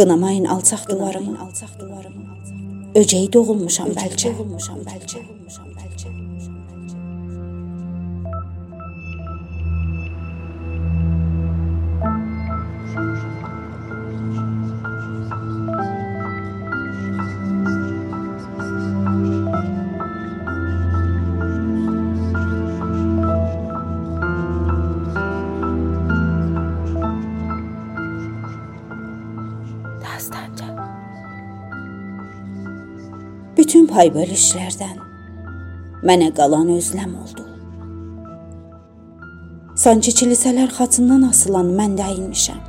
Qınamayın alçaq duvarımı, alçaq duvarımı. Öcəyi doğulmuşam bəlkə, doğulmuşam bəlkə. Dastanca. Bütün pay bölüşlərdən mənə qalan özləm oldu. Sancı kilisələr xatından asılan mən dəyilmişəm.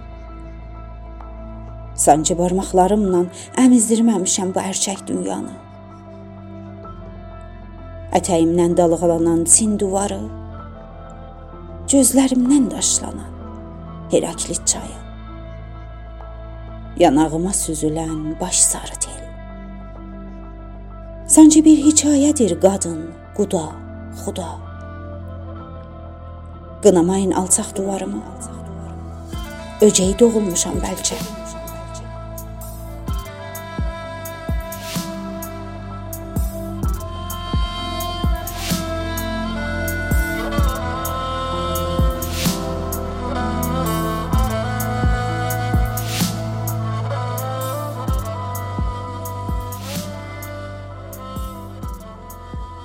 Sancı barmaqlarımla əmizdirməmişəm bu ərçək dünyanı. Ətəyimdən dalğalanan Çin divarı, gözlərimdən daşlanan Heraklit çayı yanağıma süzülən baş sarı tel. Sancı bir hekayədir qadın, quda, xuda. Qınamayın alçaq duvarımı. Öcəyi doğulmuşam bəlkə.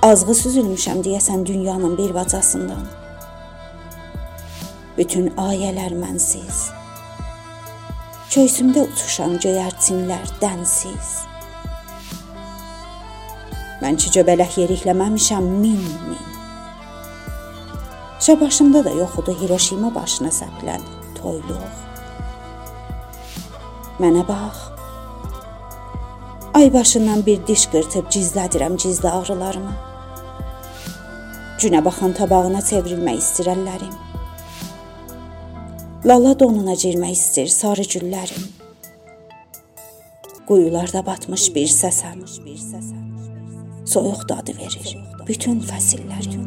Azğı süzülmüşəm deyəsən dünyanın bir bacasından. Bütün ayələr mənsiz. Köysümdə uçuşan göyərçinlər dənsiz. Mən ki göbələk yerikləməmişəm min min. Şəbaşımda da yox idi Hiroşima başına səpilən toyluq. Mənə bax. Ay başından bir diş qırtıb gizlədirəm gizli ağrılarımı. Günə baxan tabağına çevrilmək istir əllərim. Lala donuna girmək istir sarı güllərim. Quyularda batmış bir səsəm. Soyuq dadı verir bütün fəsillərim.